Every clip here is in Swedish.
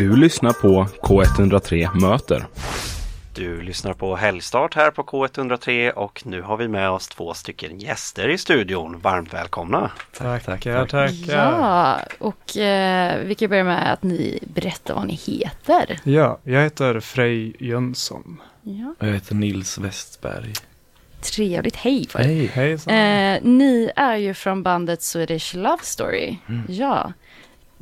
Du lyssnar på K103 Möter. Du lyssnar på Helgstart här på K103 och nu har vi med oss två stycken gäster i studion. Varmt välkomna! Tackar, tackar. Ja, och eh, vi kan börja med att ni berättar vad ni heter. Ja, jag heter Frej Jönsson. Ja. Jag heter Nils Westberg. Trevligt, hej på er. Hej! Eh, ni är ju från bandet Swedish Love Story. Mm. Ja.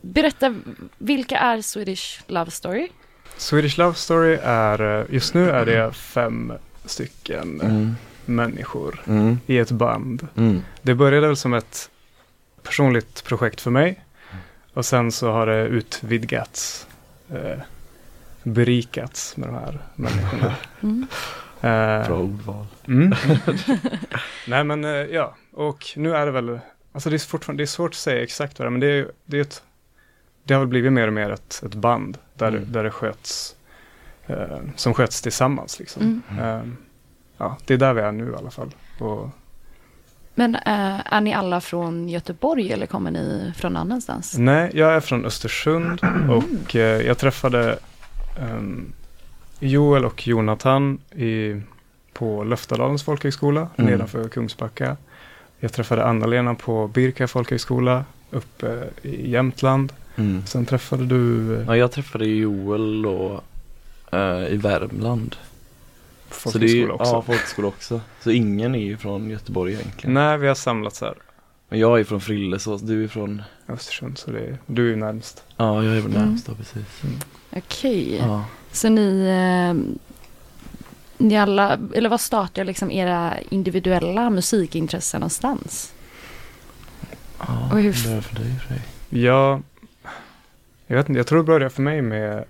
Berätta, vilka är Swedish Love Story? Swedish Love Story är, eh, just nu är det fem stycken Mm. människor Mm. i ett band. Mm. Det började väl som ett personligt projekt för mig. Och sen så har det utvidgats, eh, berikats med de här människorna. Mm. Eh, Bra ordval. Mm. Nej men eh, ja, och nu är det väl, alltså det är fortfarande, det är svårt att säga exakt vad det är, men det är, det är ett, det har väl blivit mer och mer ett, ett band där, Mm. där det sköts, eh, som sköts tillsammans liksom. Mm. Eh, ja, det är där vi är nu i alla fall. Och, Men eh, är ni alla från Göteborg eller kommer ni från annanstans? nej, jag är från Östersund och eh, jag träffade ehm, Joel och Jonathan i, på Löftadalens folkhögskola Mm. nedanför Kungsbacka. Jag träffade Anna-Lena på Birka folkhögskola uppe i Jämtland. Mm. Sen träffade du eh, Ja, jag träffade Joel och, eh, i Värmland. Folkhögskola också. Ja, folkhögskola också. Så ingen är ju från Göteborg egentligen. Nej, vi har samlats här Men jag är från Frillesås, du är från, Östersund, så det är, du är ju närmst. ja jag är väl Mm. närmast då precis. Okej, Ja. så ni, eh, ni alla, eller vad startar liksom era individuella musikintressen någonstans? Ja, Och hur- det är för dig Frej. Ja, jag vet inte, jag tror det började för mig med,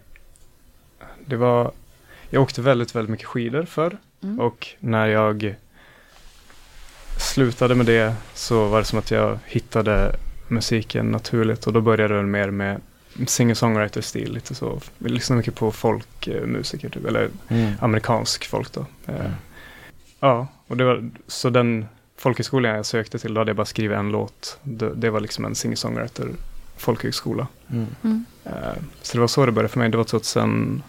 det var, jag åkte väldigt, väldigt mycket skidor förr. Mm. Och när jag slutade med det så var det som att jag hittade musiken naturligt och då började det mer med singer-songwriter-stil, lite så. Vi lyssnade mycket på folkmusiker, typ, eller Mm. amerikansk folk då. Eh, Mm. Ja, och det var, så den folkhögskolan jag sökte till, då hade jag bara skrivit en låt. Det, det var liksom en singer-songwriter folkhögskola. Mm. Mm. Eh, så det var så det började för mig, det var 2015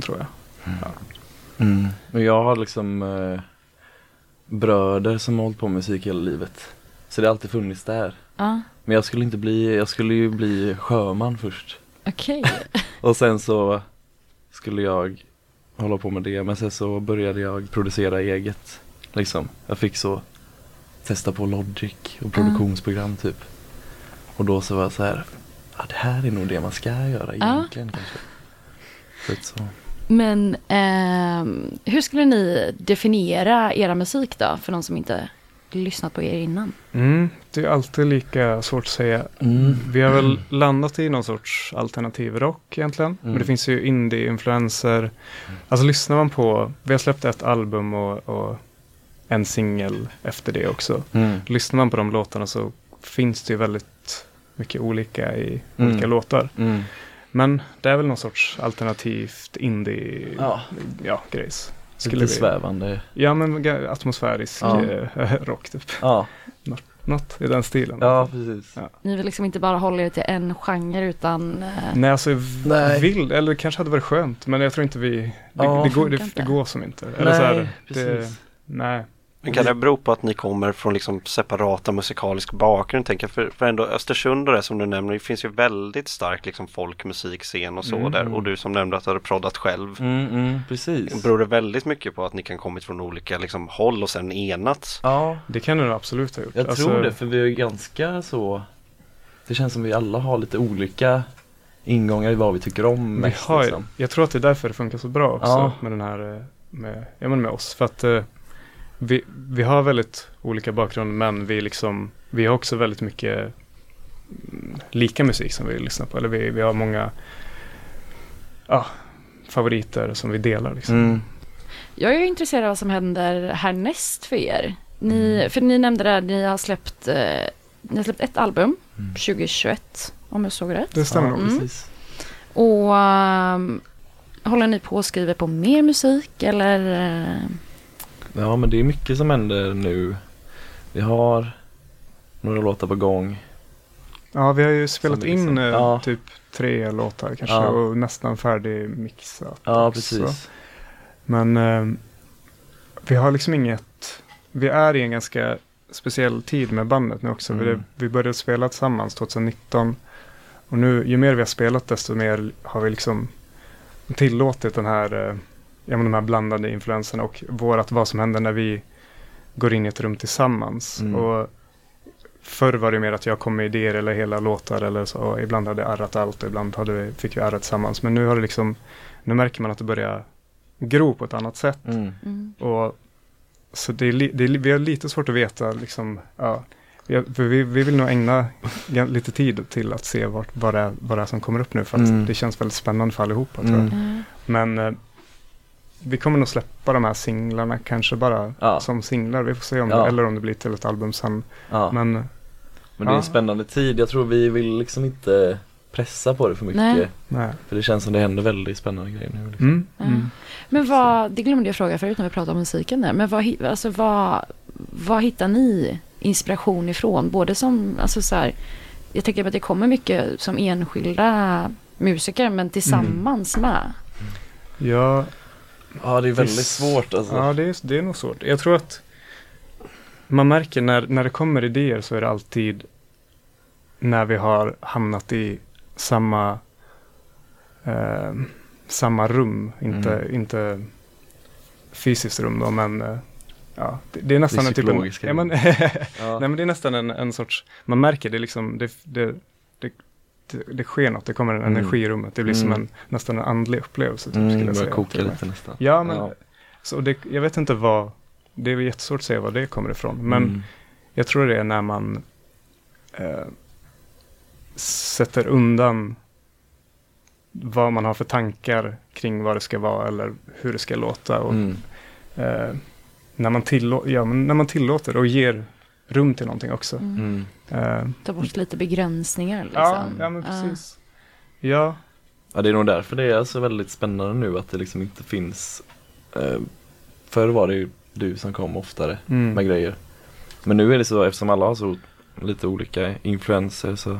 tror jag. Mm. Men jag har liksom eh, bröder som har hållit på med musik hela livet. Så det har alltid funnits där. Ja, Men jag skulle inte bli, jag skulle ju bli sjöman först. okej. Och sen så skulle jag hålla på med det. Men sen så började jag producera eget. Liksom. Jag fick så testa på Logic och produktionsprogram typ. Och då så var jag så här. Ja, det här är nog det man ska göra Ja. egentligen kanske. Så att så. Men ehm, hur skulle ni definiera era musik då, för de som inte lyssnat på er innan? Mm, det är alltid lika svårt att säga. Mm. Vi har väl landat i någon sorts alternativ rock egentligen. Men Mm. det finns ju indie-influenser. Alltså lyssnar man på, vi har släppt ett album och, och en singel efter det också. Mm. Lyssnar man på de låtarna så finns det ju väldigt mycket olika i Mm. olika låtar. Mm. Men det är väl någon sorts alternativt indie Ja. ja, grejs. Lite vi- svävande. Ja men atmosfärisk Ja. eh, rock typ. Ja, Något i den stilen. ja precis. Ja. Ni vill liksom inte bara hålla er till en genre utan... eh, Nej alltså Nej. vill, eller det kanske hade varit skönt men jag tror inte vi, det, Ja. det, går, det, det går som inte. Eller Nej, så här, det, precis. nej. Men kan det bero på att ni kommer från liksom separata musikalisk bakgrund? Tänker jag? För, för ändå Östersund och det som du nämner, det finns ju väldigt stark liksom folkmusikscen och så Mm. där. Och du som nämnde att du hade proddat själv. Mm, mm, precis. Beror det väldigt mycket på att ni kan kommit från olika liksom, håll och sen enats? Ja, Det kan det absolut ha gjort. Jag Alltså, tror det, för vi är ganska så Det känns som vi alla har lite olika ingångar i vad vi tycker om Vi mest har, liksom. Jag tror att det är därför det funkar så bra också Ja. med den här, eh, med, ja, men med oss. För att eh, vi, vi har väldigt olika bakgrund men vi liksom, vi har också väldigt mycket mm, lika musik som vi lyssnar på. Eller vi, vi har många ja, favoriter som vi delar liksom. Mm. Jag är ju intresserad av vad som händer härnäst för er. Ni, För ni nämnde där, ni har släppt, eh, ni har släppt ett album Mm. 2021, om jag såg rätt. Det stämmer ja, nog. Mm. precis. Och ehm, håller ni på att skriva på mer musik eller? Ja men det är mycket som händer nu Vi har några låtar på gång Ja, vi har ju spelat liksom- in eh, ja. typ tre låtar kanske Ja. och nästan färdigmixat. Ja, också. precis. Men eh, vi har liksom inget, vi är i en ganska speciell tid med bandet nu också. Mm. Vi, vi började spela tillsammans 2019 och nu ju mer vi har spelat desto mer har vi liksom tillåtit den här, eh, ja, men de här blandade influenserna och vårat vad som händer när vi går in i ett rum tillsammans. Mm. Och Förr var det mer att jag kom med idéer eller hela låtar eller så. Och ibland hade jag arrat allt och ibland hade vi, fick vi arra tillsammans. Men nu har det liksom, nu märker man att det börjar gro på ett annat sätt. Mm. Mm. Och, så det är, li, det är, vi har lite svårt att veta liksom, ja, vi, vi, vi vill nog ägna lite tid till att se vart, vad, det är, vad det är som kommer upp nu. För att Mm. det känns väldigt spännande för allihopa tror jag. Mm. Men eh, vi kommer nog släppa de här singlarna kanske bara Ja. som singlar. Vi får se om Ja. det, eller om det blir till ett album sen. Ja. Men, Men det är en spännande tid. Jag tror vi vill liksom inte pressa på det för mycket. Nej. nej. För det känns som det händer väldigt spännande grejer nu. Liksom. Mm, mm. Men vad, det glömde jag fråga förut när vi pratade om musiken där. Men vad, alltså vad, vad hittar ni inspiration ifrån? Både som, alltså så här, jag tänker att det kommer mycket som enskilda musiker men tillsammans med. Ja, Ja det är väldigt Visst. svårt alltså. ja det, är, det är nog svårt. Jag tror att man märker när, när det kommer idéer så är det alltid när vi har hamnat i samma eh, samma rum, inte, Mm. inte fysiskt rum då, men eh, ja, det, det är nästan Det en typ psykologiska ja, men, Ja. Nej men det är nästan en, en sorts, man märker det liksom, det, det, det, det, sker något, det kommer en Mm. energi i rummet, det blir som Mm. en, nästan en andlig upplevelse. Typ, Mm, börjar koka lite nästan. Ja men, Ja. Så det, jag vet inte vad, det är jättesvårt att säga var det kommer ifrån, men Mm. jag tror det är när man eh, sätter undan vad man har för tankar kring vad det ska vara eller hur det ska låta. Och, Mm. eh, när, man tillå- ja, när man tillåter och ger rum till någonting också. Mm. Eh, Ta bort lite begränsningar liksom. ja, ja, men precis. Ja, Ja det är nog därför det är så väldigt spännande nu att det liksom inte finns eh, Förr var det ju du som kom oftare mm. med grejer Men nu är det så eftersom alla har så lite olika influenser så,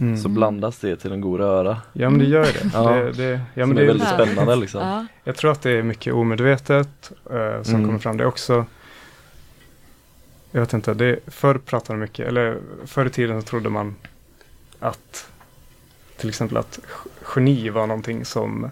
Mm. så blandas det till en god röra Ja men det gör det. Ja. det, det ja, Som men är det väldigt Ja. spännande liksom Ja. Jag tror att det är mycket omedvetet eh, som Mm. kommer fram. Det är också Jag vet inte, det, förr pratade man mycket, eller förr i tiden så trodde man att till exempel att geni var någonting som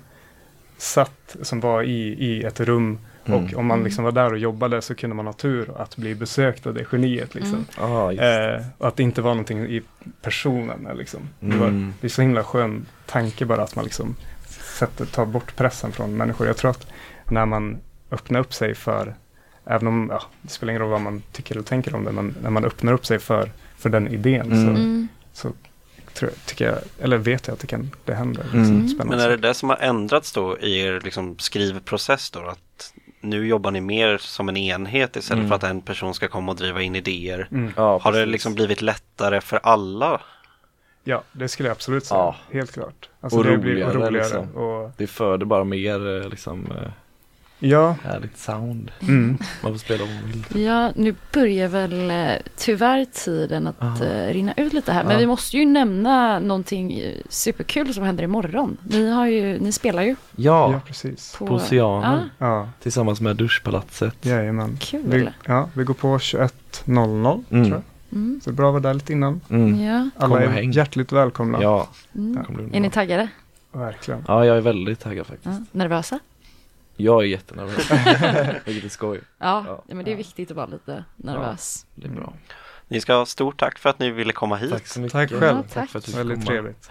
satt, som var i, i ett rum Mm. och om man Mm. liksom var där och jobbade så kunde man ha tur att bli besökt av det geniet liksom. Mm. ah, just. Eh, och att det inte var någonting i personen. eh, Liksom. Det, var, Mm. det är så himla skön tanke bara att man liksom sätter, tar bort pressen från människor. Jag tror att när man öppnar upp sig för, även om ja, det spelar ingen roll vad man tycker eller tänker om det, men när man öppnar upp sig för, för den idén Mm. så, Mm. så tror jag, tycker jag, eller vet jag att det, kan, det händer. Liksom, Mm. spännande Men är det det som har ändrats då i er liksom skrivprocess då? Att nu jobbar ni mer som en enhet istället Mm. för att en person ska komma och driva in idéer? Mm. Ja, Har det liksom blivit lättare för alla? Ja, det skulle jag absolut säga. Ja. Helt klart. Alltså Och det blir roligare, roligare. liksom. Och, Det föder bara mer eh, liksom eh, ja, härligt sound mm. Man får spela vad man vill Ja, nu börjar väl eh, tyvärr tiden att Aha. eh, rinna ut lite här. Men Ja. vi måste ju nämna någonting superkul som händer imorgon. Ni, har ju, ni spelar ju Ja, ja, precis. på... på Oceanen Ja, tillsammans med Duschpalatset jajamän. Kul. Vi, ja, vi går på 21.00 Mm. tror jag. Mm. Så det är bra att vara där lite innan. mm. Ja. Alla är häng. hjärtligt välkomna. Ja, Mm. Är ni taggade? Verkligen. ja, jag är väldigt taggad faktiskt Ja. Nervösa? Jag är jättenervös, vilket är skoj Ja, Ja. men det är viktigt att vara lite nervös. Det är bra Ni ska ha stort tack för att ni ville komma hit. Tack så mycket Tack själv. Ja, tack. för att du fick Väldigt komma. trevligt.